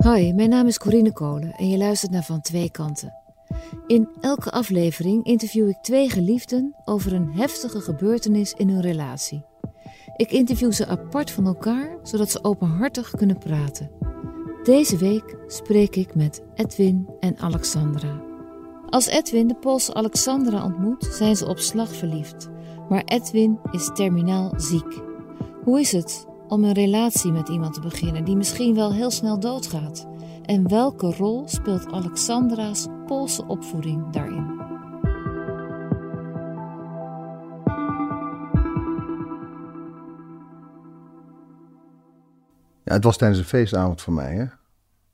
Hoi, mijn naam is Corine Kolen en je luistert naar Van Twee Kanten. In elke aflevering interview ik twee geliefden over een heftige gebeurtenis in hun relatie. Ik interview ze apart van elkaar, zodat ze openhartig kunnen praten. Deze week spreek ik met Edwin en Alexandra. Als Edwin de Poolse Alexandra ontmoet, zijn ze op slag verliefd. Maar Edwin is terminaal ziek. Hoe is het om een relatie met iemand te beginnen die misschien wel heel snel doodgaat? En welke rol speelt Alexandra's Poolse opvoeding daarin? Ja, het was tijdens een feestavond voor mij, hè?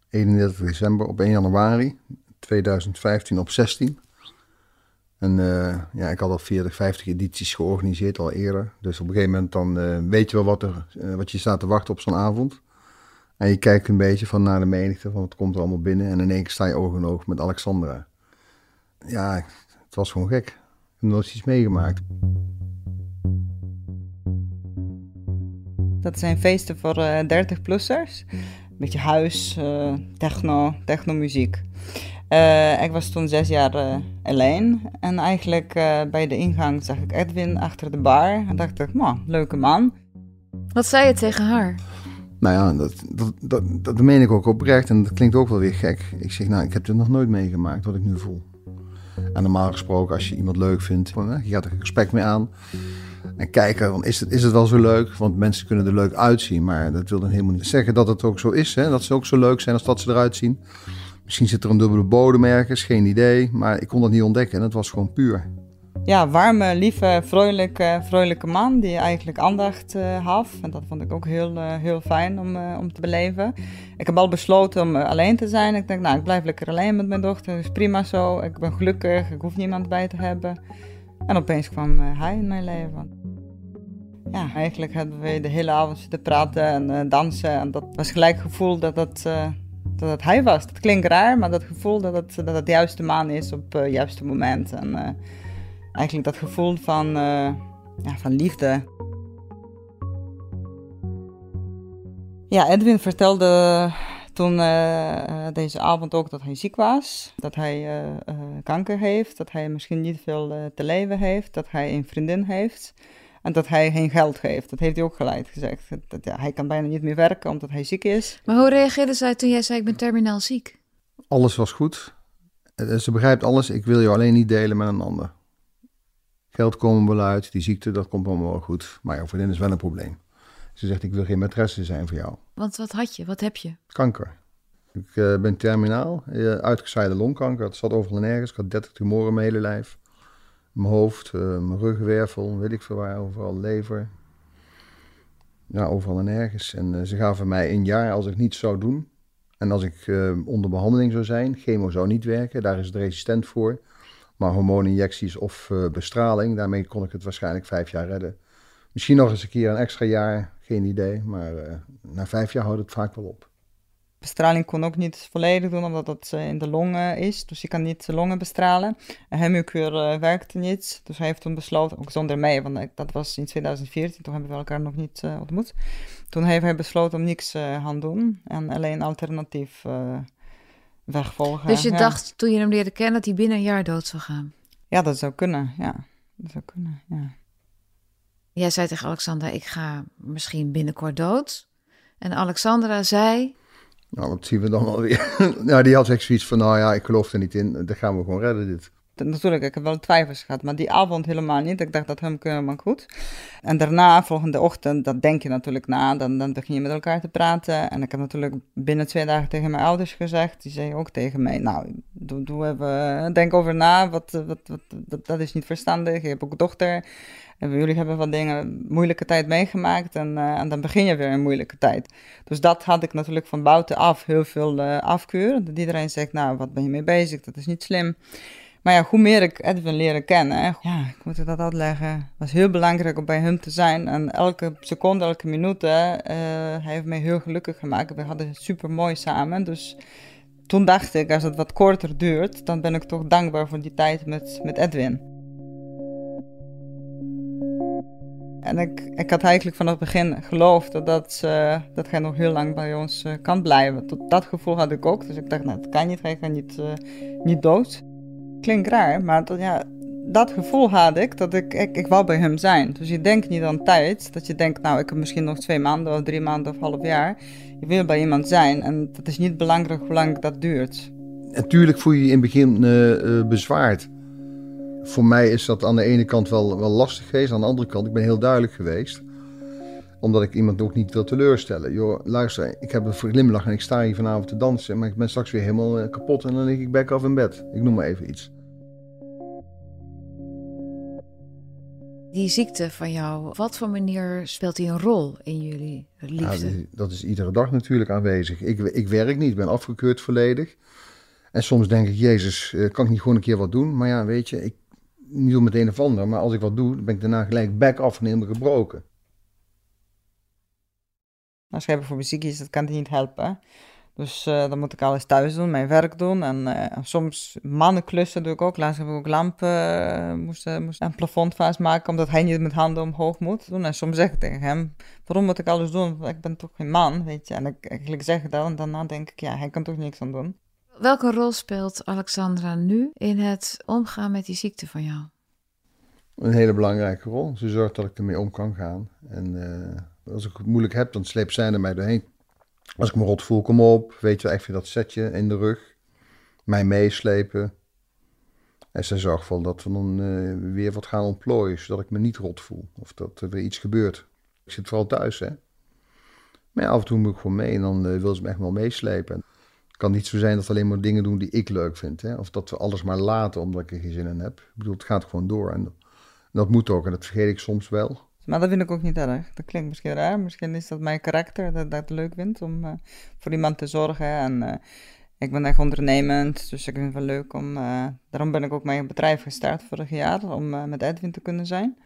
31 december op 1 januari 2015 op 16. En uh, ja, ik had al 40, 50 edities georganiseerd al eerder. Dus op een gegeven moment dan uh, weet je wel wat, er, uh, wat je staat te wachten op zo'n avond. En je kijkt een beetje van naar de menigte, van wat komt er allemaal binnen. En in één keer sta je oog in oog met Alexandra. Ja, het was gewoon gek. Ik heb nooit iets meegemaakt. Dat zijn feesten voor 30-plussers. Een beetje huis, techno, technomuziek. Uh, ik was toen zes jaar uh, alleen. En eigenlijk uh, bij de ingang zag ik Edwin achter de bar. En dacht ik, nou, leuke man. Wat zei je tegen haar? Nou ja, dat, dat, dat, dat meen ik ook oprecht. En dat klinkt ook wel weer gek. Ik zeg, nou, ik heb dit nog nooit meegemaakt, wat ik nu voel. En normaal gesproken, als je iemand leuk vindt, je gaat er een gesprek mee aan. En kijken, is het, is het wel zo leuk? Want mensen kunnen er leuk uitzien. Maar dat wil dan helemaal niet zeggen dat het ook zo is. Hè? Dat ze ook zo leuk zijn als dat ze eruit zien. Misschien zit er een dubbele bodem ergens, geen idee. Maar ik kon dat niet ontdekken. Het was gewoon puur. Ja, warme, lieve, vrolijke, vrolijke man die eigenlijk aandacht uh, had. En dat vond ik ook heel, uh, heel fijn om, uh, om te beleven. Ik heb al besloten om alleen te zijn. Ik denk, nou, ik blijf lekker alleen met mijn dochter. Dat is prima zo. Ik ben gelukkig. Ik hoef niemand bij te hebben. En opeens kwam hij in mijn leven. Ja, eigenlijk hebben we de hele avond zitten praten en dansen. En dat was gelijk het gevoel dat dat dat het hij was. Dat klinkt raar, maar dat gevoel dat het, dat het de juiste man is op het uh, juiste moment. En uh, eigenlijk dat gevoel van, uh, ja, van liefde. Ja, Edwin vertelde toen deze avond ook dat hij ziek was. Dat hij kanker heeft, dat hij misschien niet veel te leven heeft, dat hij een vriendin heeft. En dat hij geen geld geeft. Dat heeft hij ook gelijk gezegd. Dat, ja, hij kan bijna niet meer werken omdat hij ziek is. Maar hoe reageerde zij toen jij zei ik ben terminaal ziek? Alles was goed. Eh, ze begrijpt alles. Ik wil je alleen niet delen met een ander. Geld komen wel uit. Die ziekte, dat komt allemaal wel goed. Maar jouw vriendin is wel een probleem. Ze zegt ik wil geen maîtresse zijn voor jou. Want wat had je? Wat heb je? Kanker. Ik uh, ben terminaal. Uh, uitgezaaide longkanker. Het zat overal en nergens. Ik had 30 tumoren in mijn hele lijf mijn hoofd, uh, mijn ruggenwervel, weet ik veel waar, overal lever. Ja, overal en ergens. En uh, ze gaven mij een jaar als ik niets zou doen. En als ik uh, onder behandeling zou zijn, chemo zou niet werken, daar is het resistent voor. Maar hormooninjecties of bestraling, daarmee kon ik het waarschijnlijk vijf jaar redden. Misschien nog eens een keer een extra jaar, geen idee. Maar na vijf jaar houdt het vaak wel op. Bestraling kon ook niet volledig doen, omdat dat eh, in de longen is. Dus je kan niet de longen bestralen. En hemikuur uh, werkte niet. Dus hij heeft toen besloten, ook zonder mij, want dat was in 2014, toen hebben we elkaar nog niet ontmoet. Toen heeft hij besloten om niks uh, gaan doen en alleen alternatief weg volgen. Dus je dacht toen je hem leerde kennen dat hij binnen een jaar dood zou gaan? Ja, dat zou kunnen, ja. Dat zou kunnen, ja. Jij zei tegen Alexandra, ik ga misschien binnenkort dood. En Alexandra zei... Nou, dat zien we dan alweer. nou, die had echt zoiets van, nou ja, ik geloof er niet in. Dat gaan we gewoon redden, dit. Natuurlijk, ik heb wel twijfels gehad, maar die avond helemaal niet. Ik dacht, dat hem maar goed. En daarna, volgende ochtend, dat denk je natuurlijk na. Dan, dan begin je met elkaar te praten. En ik heb natuurlijk binnen twee dagen tegen mijn ouders gezegd. Die zeiden ook tegen mij, nou, doe, doe even, denk over na. Wat, wat, wat, dat, is niet verstandig. Je hebt ook dochter. En jullie hebben wat dingen, moeilijke tijd meegemaakt en, uh, en dan begin je weer een moeilijke tijd. Dus dat had ik natuurlijk van buitenaf heel veel afkeur. Dat iedereen zegt, nou, wat ben je mee bezig? Dat is niet slim. Maar ja, hoe meer ik Edwin leren kennen, ja, ik moet dat uitleggen. Het was heel belangrijk om bij hem te zijn. En elke seconde, elke minuut, uh, hij heeft mij heel gelukkig gemaakt. We hadden het super mooi samen. Dus toen dacht ik, als het wat korter duurt, dan ben ik toch dankbaar voor die tijd met, met Edwin. En ik, ik had eigenlijk vanaf het begin geloofd dat, uh, dat hij nog heel lang bij ons uh, kan blijven. Tot dat gevoel had ik ook. Dus ik dacht, nou, dat kan niet, hij gaat niet, niet dood. Klinkt raar, maar dat, ja, dat gevoel had ik, dat ik, ik, ik wou bij hem zijn. Dus je denkt niet aan tijd, dat je denkt, nou, ik heb misschien nog twee maanden of drie maanden of half jaar. Je wil bij iemand zijn en het is niet belangrijk hoe lang dat duurt. Natuurlijk voel je je in het begin bezwaard voor mij is dat aan de ene kant wel, wel lastig geweest. Aan de andere kant, ik ben heel duidelijk geweest. Omdat ik iemand ook niet wil teleurstellen. Joh, luister, ik heb een glimlach en ik sta hier vanavond te dansen. Maar ik ben straks weer helemaal eh, kapot en dan lig ik back af in bed. Ik noem maar even iets. Die ziekte van jou, wat voor manier speelt die een rol in jullie liefde? Ja, dat is iedere dag natuurlijk aanwezig. Ik, ik werk niet, ik ben afgekeurd volledig. En soms denk ik, Jezus, eh, kan ik niet gewoon een keer wat doen? Maar ja, weet je, ik, niet om het een of ander, maar als ik wat doe, dan ben ik daarna gelijk back af en helemaal gebroken. Als jij bijvoorbeeld ziek is, dat kan die niet helpen. Dus uh, dan moet ik alles thuis doen, mijn werk doen. En uh, soms mannenklussen doe ik ook. Laatst heb ik ook lampen, uh, moest, moest een plafond vastmaken, omdat hij niet met handen omhoog moet doen. En soms zeg ik tegen hem, waarom moet ik alles doen? Ik ben toch geen man, weet je. En ik eigenlijk zeg dat en daarna denk ik, ja, hij kan toch niks aan doen. Welke rol speelt Alexandra nu in het omgaan met die ziekte van jou? Een hele belangrijke rol. Ze zorgt dat ik ermee om kan gaan. En uh, als ik het moeilijk heb, dan sleept zij er mij doorheen. Als ik me rot voel, kom op. Weet je, even dat setje in de rug. Mij meeslepen. En ze zorgt wel dat we dan uh, weer wat gaan ontplooien, zodat ik me niet rot voel. Of dat er weer iets gebeurt. Ik zit vooral thuis, hè. Maar ja, af en toe moet ik gewoon mee en dan uh, wil ze me echt wel meeslepen. Het kan niet zo zijn dat we alleen maar dingen doen die ik leuk vind. Hè? Of dat we alles maar laten omdat ik er geen zin in heb. Ik bedoel, het gaat gewoon door. En dat moet ook. En dat vergeet ik soms wel. Maar dat vind ik ook niet erg. Dat klinkt misschien raar. Misschien is dat mijn karakter dat ik het leuk vind om uh, voor iemand te zorgen. En uh, ik ben echt ondernemend, dus ik vind het wel leuk om. Uh, daarom ben ik ook mijn bedrijf gestart vorig jaar om met Edwin te kunnen zijn.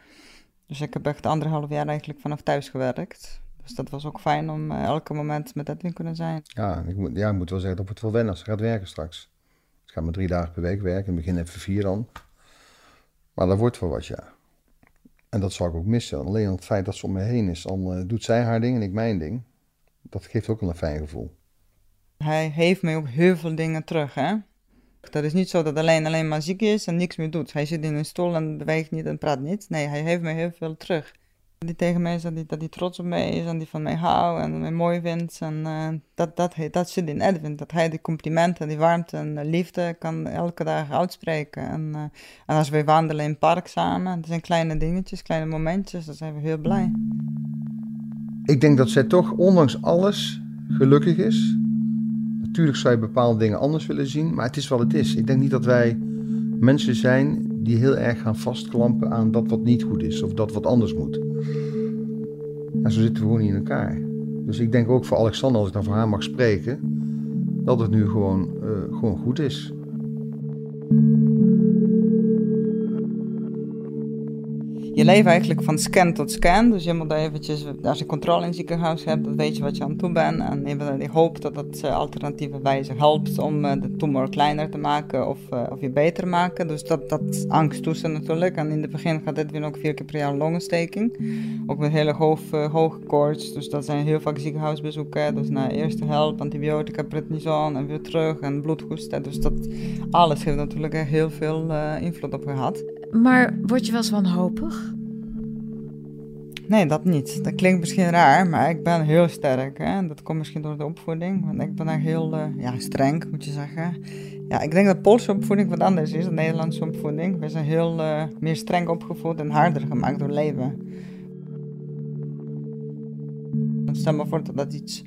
Dus ik heb echt anderhalf jaar eigenlijk vanaf thuis gewerkt. Dus dat was ook fijn om elke moment met Edwin kunnen zijn. Ja ik, moet, ja, moet wel zeggen dat het wel wennen als gaat werken straks. Ik ga maar drie dagen per week werken, in het begin even vier dan. Maar dat wordt wel wat, ja. En dat zou ik ook missen. Alleen het feit dat ze om me heen is, dan uh, doet zij haar ding en ik mijn ding. Dat geeft ook een fijn gevoel. Hij heeft mij ook heel veel dingen terug, hè. Dat is niet zo dat alleen alleen maar ziek is en niks meer doet. Hij zit in een stoel en beweegt niet en praat niet. Nee, hij heeft mij heel veel terug die tegen mij zegt dat hij trots op mij is en die van mij houdt en mij mooi vindt. En uh, dat, dat, dat zit in Edwin, dat hij die complimenten, die warmte en liefde kan elke dag uitspreken. En, uh, en als wij wandelen in het park samen, dat zijn kleine dingetjes, kleine momentjes, dan zijn we heel blij. Ik denk dat zij toch, ondanks alles, gelukkig is. Natuurlijk zou je bepaalde dingen anders willen zien, maar het is wat het is. Ik denk niet dat wij mensen zijn die heel erg gaan vastklampen aan dat wat niet goed is of dat wat anders moet. En zo zitten we gewoon niet in elkaar. Dus ik denk ook voor Alexander, als ik dan voor haar mag spreken, dat het nu gewoon, uh, gewoon goed is. Je leeft eigenlijk van scan tot scan. Dus je moet eventjes, als je controle in het ziekenhuis hebt, dan weet je wat je aan doen bent. En je hoopt dat het eh, alternatieve wijze helpt om eh, de tumor kleiner te maken of, uh, of je beter te maken. Dus dat, dat angsttoestand natuurlijk. En in het begin gaat dit weer ook vier keer per jaar longontsteking. Ook met hele hoog, hoge koorts. Dus dat zijn heel vaak ziekenhuisbezoeken. Dus na eerste help, antibiotica, prednison en weer terug en bloedhoesten. Dus dat alles heeft natuurlijk heel veel invloed op gehad. Maar word je wel eens wanhopig? Nee, dat niet. Dat klinkt misschien raar, maar ik ben heel sterk. Hè? Dat komt misschien door de opvoeding. Want ik ben echt heel uh, ja, streng, moet je zeggen. Ja, ik denk dat Poolse opvoeding wat anders is dan Nederlandse opvoeding. We zijn heel uh, meer streng opgevoed en harder gemaakt door leven. Stel maar voor dat, iets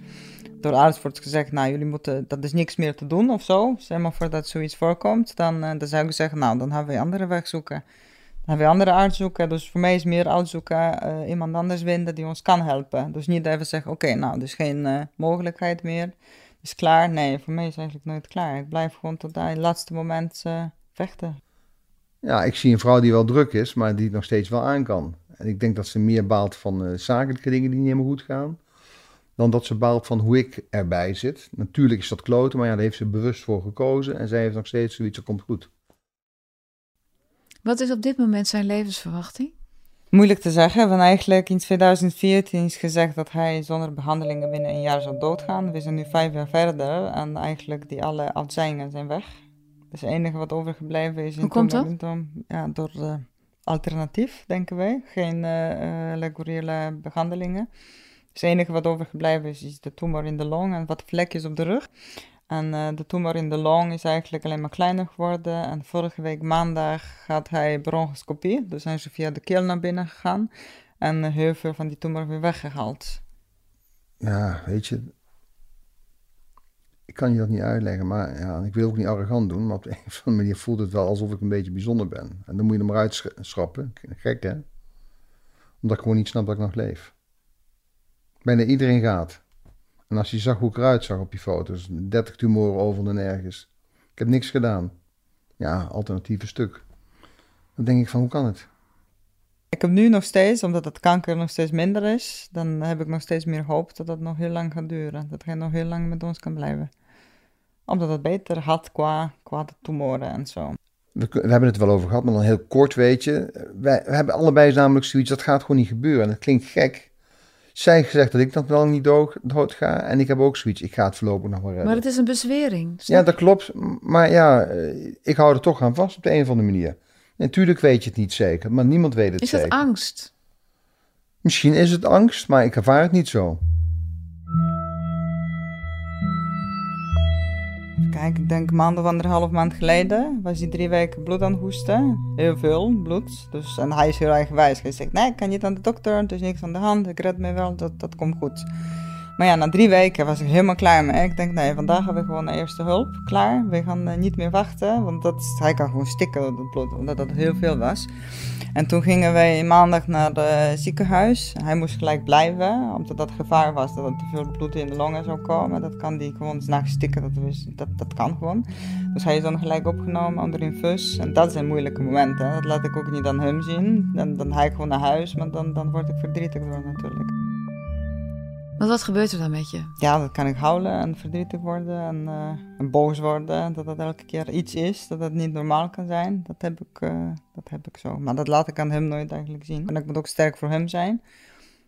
door ouders wordt gezegd, nou jullie moeten, dat is niks meer te doen of zo. Stel maar voor dat zoiets voorkomt, dan, uh, dan zou ik zeggen, nou dan gaan we een andere weg zoeken. Dan gaan we andere arts zoeken. Dus voor mij is meer uitzoeken, uh, iemand anders vinden die ons kan helpen. Dus niet even zeggen, oké, nou, dus geen uh, mogelijkheid meer. Is klaar? Nee, voor mij is eigenlijk nooit klaar. Ik blijf gewoon tot het laatste moment vechten. Ja, ik zie een vrouw die wel druk is, maar die het nog steeds wel aan kan. En ik denk dat ze meer baalt van zakelijke dingen die niet helemaal goed gaan dan dat ze baalt van hoe ik erbij zit. Natuurlijk is dat kloten, maar ja, daar heeft ze bewust voor gekozen en zij heeft nog steeds zoiets, dat komt goed. Wat is op dit moment zijn levensverwachting? Moeilijk te zeggen, want eigenlijk in 2014 is gezegd dat hij zonder behandelingen binnen een jaar zou doodgaan. We zijn nu vijf jaar verder en eigenlijk die alle afzeingen zijn weg. Dus het enige wat overgebleven is... Hoe komt dat? Ja, door uh, alternatief, denken wij. Geen uh, behandelingen. Dus het enige wat overgebleven is, is de tumor in de long en wat vlekjes op de rug. En uh, de tumor in de long is eigenlijk alleen maar kleiner geworden. En vorige week maandag had hij bronchoscopie. Dus zijn ze via de keel naar binnen gegaan. En heel veel van die tumor weer weggehaald. Ja, weet je. Ik kan je dat niet uitleggen, maar ja, ik wil ook niet arrogant doen. Maar op de een of andere manier voelt het wel alsof ik een beetje bijzonder ben. En dan moet je er maar uitschrappen. Gek hè? Omdat ik gewoon niet snap dat ik nog leef. Bijna iedereen gaat. En als je zag hoe ik eruit zag op die foto's, 30 tumoren over en nergens. Ik heb niks gedaan. Ja, alternatieve stuk. Dan denk ik van, hoe kan het? Ik heb nu nog steeds, omdat het kanker nog steeds minder is, dan heb ik nog steeds meer hoop dat dat nog heel lang gaat duren. Dat hij nog heel lang met ons kan blijven. Omdat het beter had qua, qua de tumoren en zo. We, we, hebben het wel over gehad, maar dan heel kort weet je. Wij, we hebben allebei namelijk zoiets, dat gaat gewoon niet gebeuren. En het klinkt gek, zij gezegd dat ik nog wel niet dood, dood, ga. En ik heb ook zoiets, ik ga het voorlopig nog maar redden. Maar het is een bezwering. Ja, dat klopt. Maar ja, eh, ik hou er toch aan vast op de een of andere manier. Natuurlijk weet je het niet zeker, maar niemand weet het is zeker. Is het angst? Misschien is het angst, maar ik ervaar het niet zo. Kijk, ik denk maand of anderhalf maand geleden was hij drie weken bloed aan het hoesten. Heel veel bloed. Dus, en hij is heel eigenwijs. Hij zegt, nee, ik kan niet aan de dokter, er is niks aan de hand, ik red me wel, dat, dat komt goed. Maar ja, na drie weken was ik helemaal klaar mee. Ik denk, nee, vandaag hebben we gewoon de eerste hulp. Klaar, we gaan uh, niet meer wachten, want dat, hij kan gewoon stikken het bloed, omdat dat heel veel was. En toen gingen wij maandag naar het ziekenhuis. Hij moest gelijk blijven, omdat dat gevaar was dat er te veel bloed in de longen zou komen. Dat kan die gewoon s'nachts stikken, dat, dat, dat kan gewoon. Dus hij is dan gelijk opgenomen onder infus. En dat zijn moeilijke momenten. Dat laat ik ook niet aan hem zien. Dan, dan ga ik gewoon naar huis, maar dan, dan word ik verdrietig door natuurlijk. Wat gebeurt er dan met je? Ja, dat kan ik huilen en verdrietig worden en, uh, en boos worden. Dat dat elke keer iets is, dat het niet normaal kan zijn. Dat heb, ik, uh, dat heb ik zo. Maar dat laat ik aan hem nooit eigenlijk zien. En ik moet ook sterk voor hem zijn.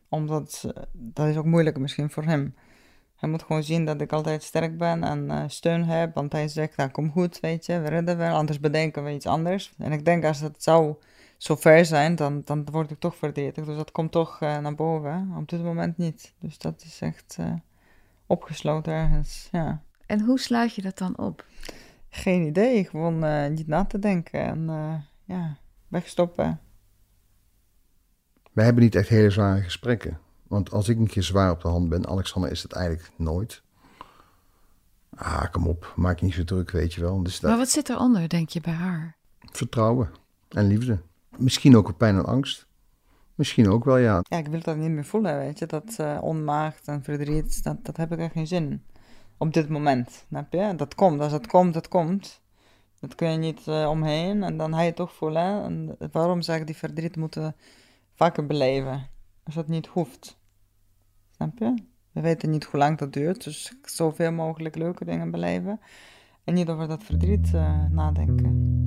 Omdat, uh, dat is ook moeilijk misschien voor hem. Hij moet gewoon zien dat ik altijd sterk ben en steun heb. Want hij zegt, nou kom goed, weet je, we redden wel. Anders bedenken we iets anders. En ik denk als het zou zo ver zijn, dan, dan word ik toch verdrietig. Dus dat komt toch uh, naar boven. Op dit moment niet. Dus dat is echt uh, opgesloten ergens, ja. En hoe sluit je dat dan op? Geen idee. Gewoon uh, niet na te denken en ja, wegstoppen. Wij hebben niet echt hele zware gesprekken. Want als ik een keer zwaar op de hand ben, Alexander is het eigenlijk nooit. Ah, kom op, maak je niet zo druk, weet je wel. Dus dat... Maar wat zit eronder, denk je, bij haar? Vertrouwen en liefde. Misschien ook pijn en angst. Misschien ook wel, ja. Ja, ik wil dat niet meer voelen, weet je. Dat uh, en verdriet, dat, dat heb ik er geen zin in. Op dit moment, snap je? Dat komt, als het komt, dat komt. Dat kun je niet uh, omheen en dan ga je toch voelen. En waarom zeg ik die verdriet moeten vaker beleven? Als dat niet hoeft. Snap je? We weten niet hoe lang dat duurt, dus zoveel mogelijk leuke dingen beleven. En niet over dat verdriet uh, nadenken.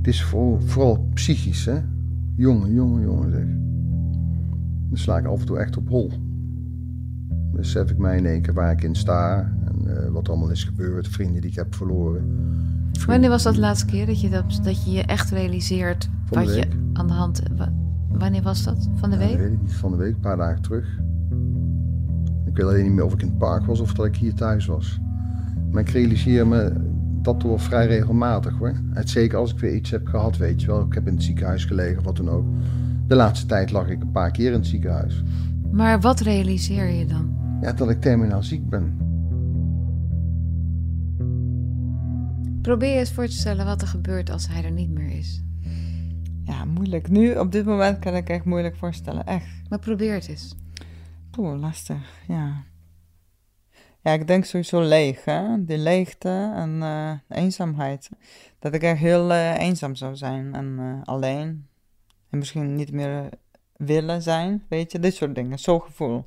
Het is vooral, vooral psychisch, hè. Jongen, jongen, jongen, zeg. Dan sla ik af en toe echt op hol. Dan besef ik mij in één keer waar ik in sta en uh, wat allemaal is gebeurd, vrienden die ik heb verloren. Vrienden. Wanneer was dat de laatste keer dat je, dat, dat je je echt realiseert Van wat je week. aan de hand... wa- Wanneer was dat? Van de Ja, week? dat weet ik niet, van de week, een paar dagen terug. Ik weet alleen niet meer of ik in het park was of dat ik hier thuis was. Maar ik realiseer me dat door vrij regelmatig hoor. Het, zeker als ik weer iets heb gehad, weet je wel. Ik heb in het ziekenhuis gelegen, of wat dan ook. De laatste tijd lag ik een paar keer in het ziekenhuis. Maar wat realiseer je dan? Ja, dat ik terminaal ziek ben. Probeer je eens voor te stellen wat er gebeurt als hij er niet meer is. Ja, moeilijk. Nu, op dit moment, kan ik echt moeilijk voorstellen. Echt. Maar probeer het eens. Oeh, lastig. Ja. Ja, ik denk sowieso leeg, hè. Die leegte en eh, eenzaamheid. Dat ik echt heel eh, eenzaam zou zijn en eh, alleen. En misschien niet meer willen zijn, weet je. Dit soort dingen, zo'n gevoel.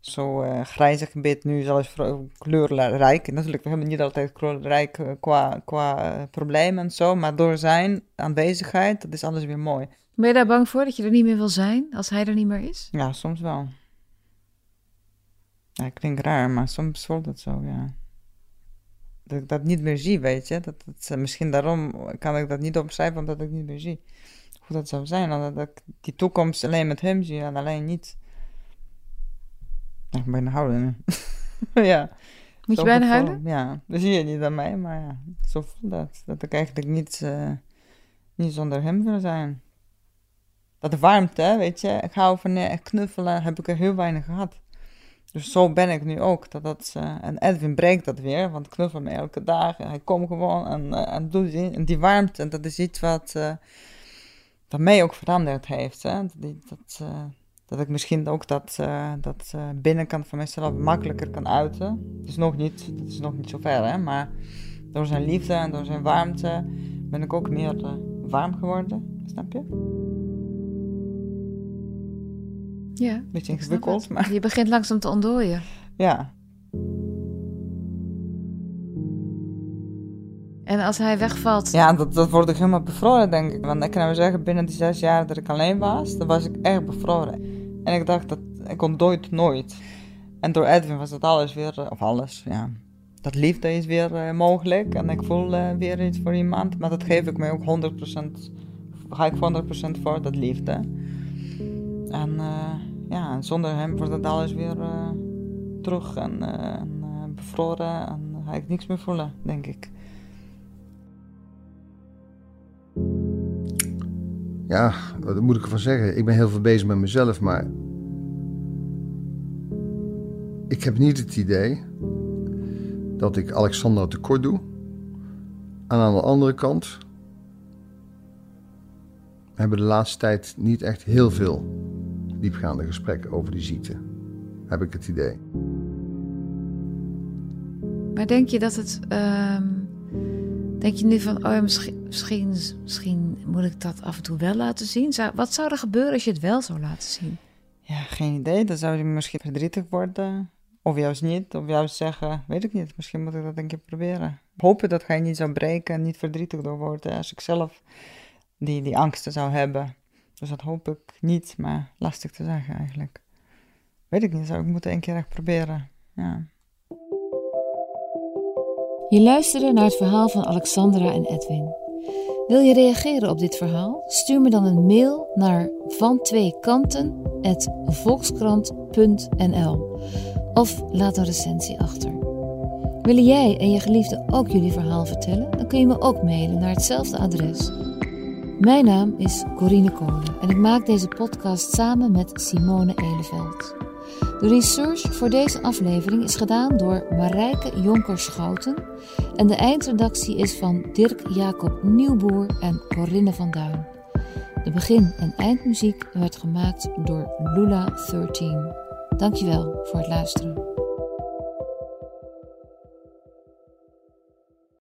zo grijzig gebied nu zelfs kleurrijk. Natuurlijk, we hebben niet altijd kleurrijk qua, qua problemen en zo, maar door zijn aanwezigheid, dat is alles weer mooi. Ben je daar bang voor dat je er niet meer wil zijn als hij er niet meer is? Ja, soms wel. Ja, klinkt raar, maar soms voelt het zo, ja. Dat ik dat niet meer zie, weet je. Dat, dat, misschien daarom kan ik dat niet opschrijven, omdat ik niet meer zie hoe dat zou zijn. Omdat ik die toekomst alleen met hem zie en alleen niet ik ben huilen. ja. Moet je bijna huilen? Ja, dat zie je niet aan mij, maar ja, zo voelt dat. Dat ik eigenlijk niet, uh, niet zonder hem wil zijn. Dat warmte, weet je, ik hou van uh, knuffelen, heb ik er heel weinig gehad. Dus zo ben ik nu ook. Dat dat, uh, en Edwin breekt dat weer, want knuffel me elke dag. En hij komt gewoon en, en doet die, en die warmte. En dat is iets wat, wat mij ook veranderd heeft. Hè? Dat, dat, dat ik misschien ook dat, uh, dat uh, binnenkant van mezelf makkelijker kan uiten. Het is nog niet, het is nog niet zo ver, hè, maar door zijn liefde en door zijn warmte ben ik ook meer uh, warm geworden. Snap je? Ja. Beetje ingewikkeld, maar... Je begint langzaam te ontdooien. Ja. En als hij wegvalt... Ja, dat, dat word ik helemaal bevroren, denk ik. Want ik kan nou zeggen, binnen die zes jaar dat ik alleen was, dan was ik echt bevroren. En ik dacht, dat ik ontdooit nooit. En door Edwin was dat alles weer, eh, of alles, ja. Dat liefde is weer uh, mogelijk en ik voel uh, weer iets voor iemand. Maar dat geef ik mij ook 100%, ga ik 100% voor, dat liefde. En uh, ja, zonder hem wordt dat alles weer terug en, en bevroren. En ga ik niks meer voelen, denk ik. ja, wat moet ik ervan zeggen? Ik ben heel veel bezig met mezelf, maar ik heb niet het idee dat ik Alexander tekort doe. En aan de andere kant hebben de laatste tijd niet echt heel veel diepgaande gesprekken over die ziekte. Heb ik het idee. Maar denk je dat het. Ehm, denk je nu van, oh ja, misschien, misschien, misschien moet ik dat af en toe wel laten zien? Zou, wat zou er gebeuren als je het wel zou laten zien? Ja, geen idee. Dan zou je misschien verdrietig worden. Of juist niet. Of juist zeggen, weet ik niet. Misschien moet ik dat een keer proberen. Hopen dat hij niet zou breken en niet verdrietig door worden. Als ik zelf die, die angsten zou hebben. Dus dat hoop ik niet, maar lastig te zeggen eigenlijk. Weet ik niet, zou ik moeten een keer echt proberen. Ja. Je luisterde naar het verhaal van Alexandra en Edwin. Wil je reageren op dit verhaal? Stuur me dan een mail naar vantweekanten.volkskrant.nl of laat een recensie achter. Willen jij en je geliefde ook jullie verhaal vertellen? Dan kun je me ook mailen naar hetzelfde adres. Mijn naam is Corine Kolen en ik maak deze podcast samen met Simone Eleveld. De research voor deze aflevering is gedaan door Marijke Jonker-Schouten en de eindredactie is van Dirk Jacob Nieuwboer en Corinne van Duin. De begin- en eindmuziek werd gemaakt door Lula 13. Dankjewel voor het luisteren.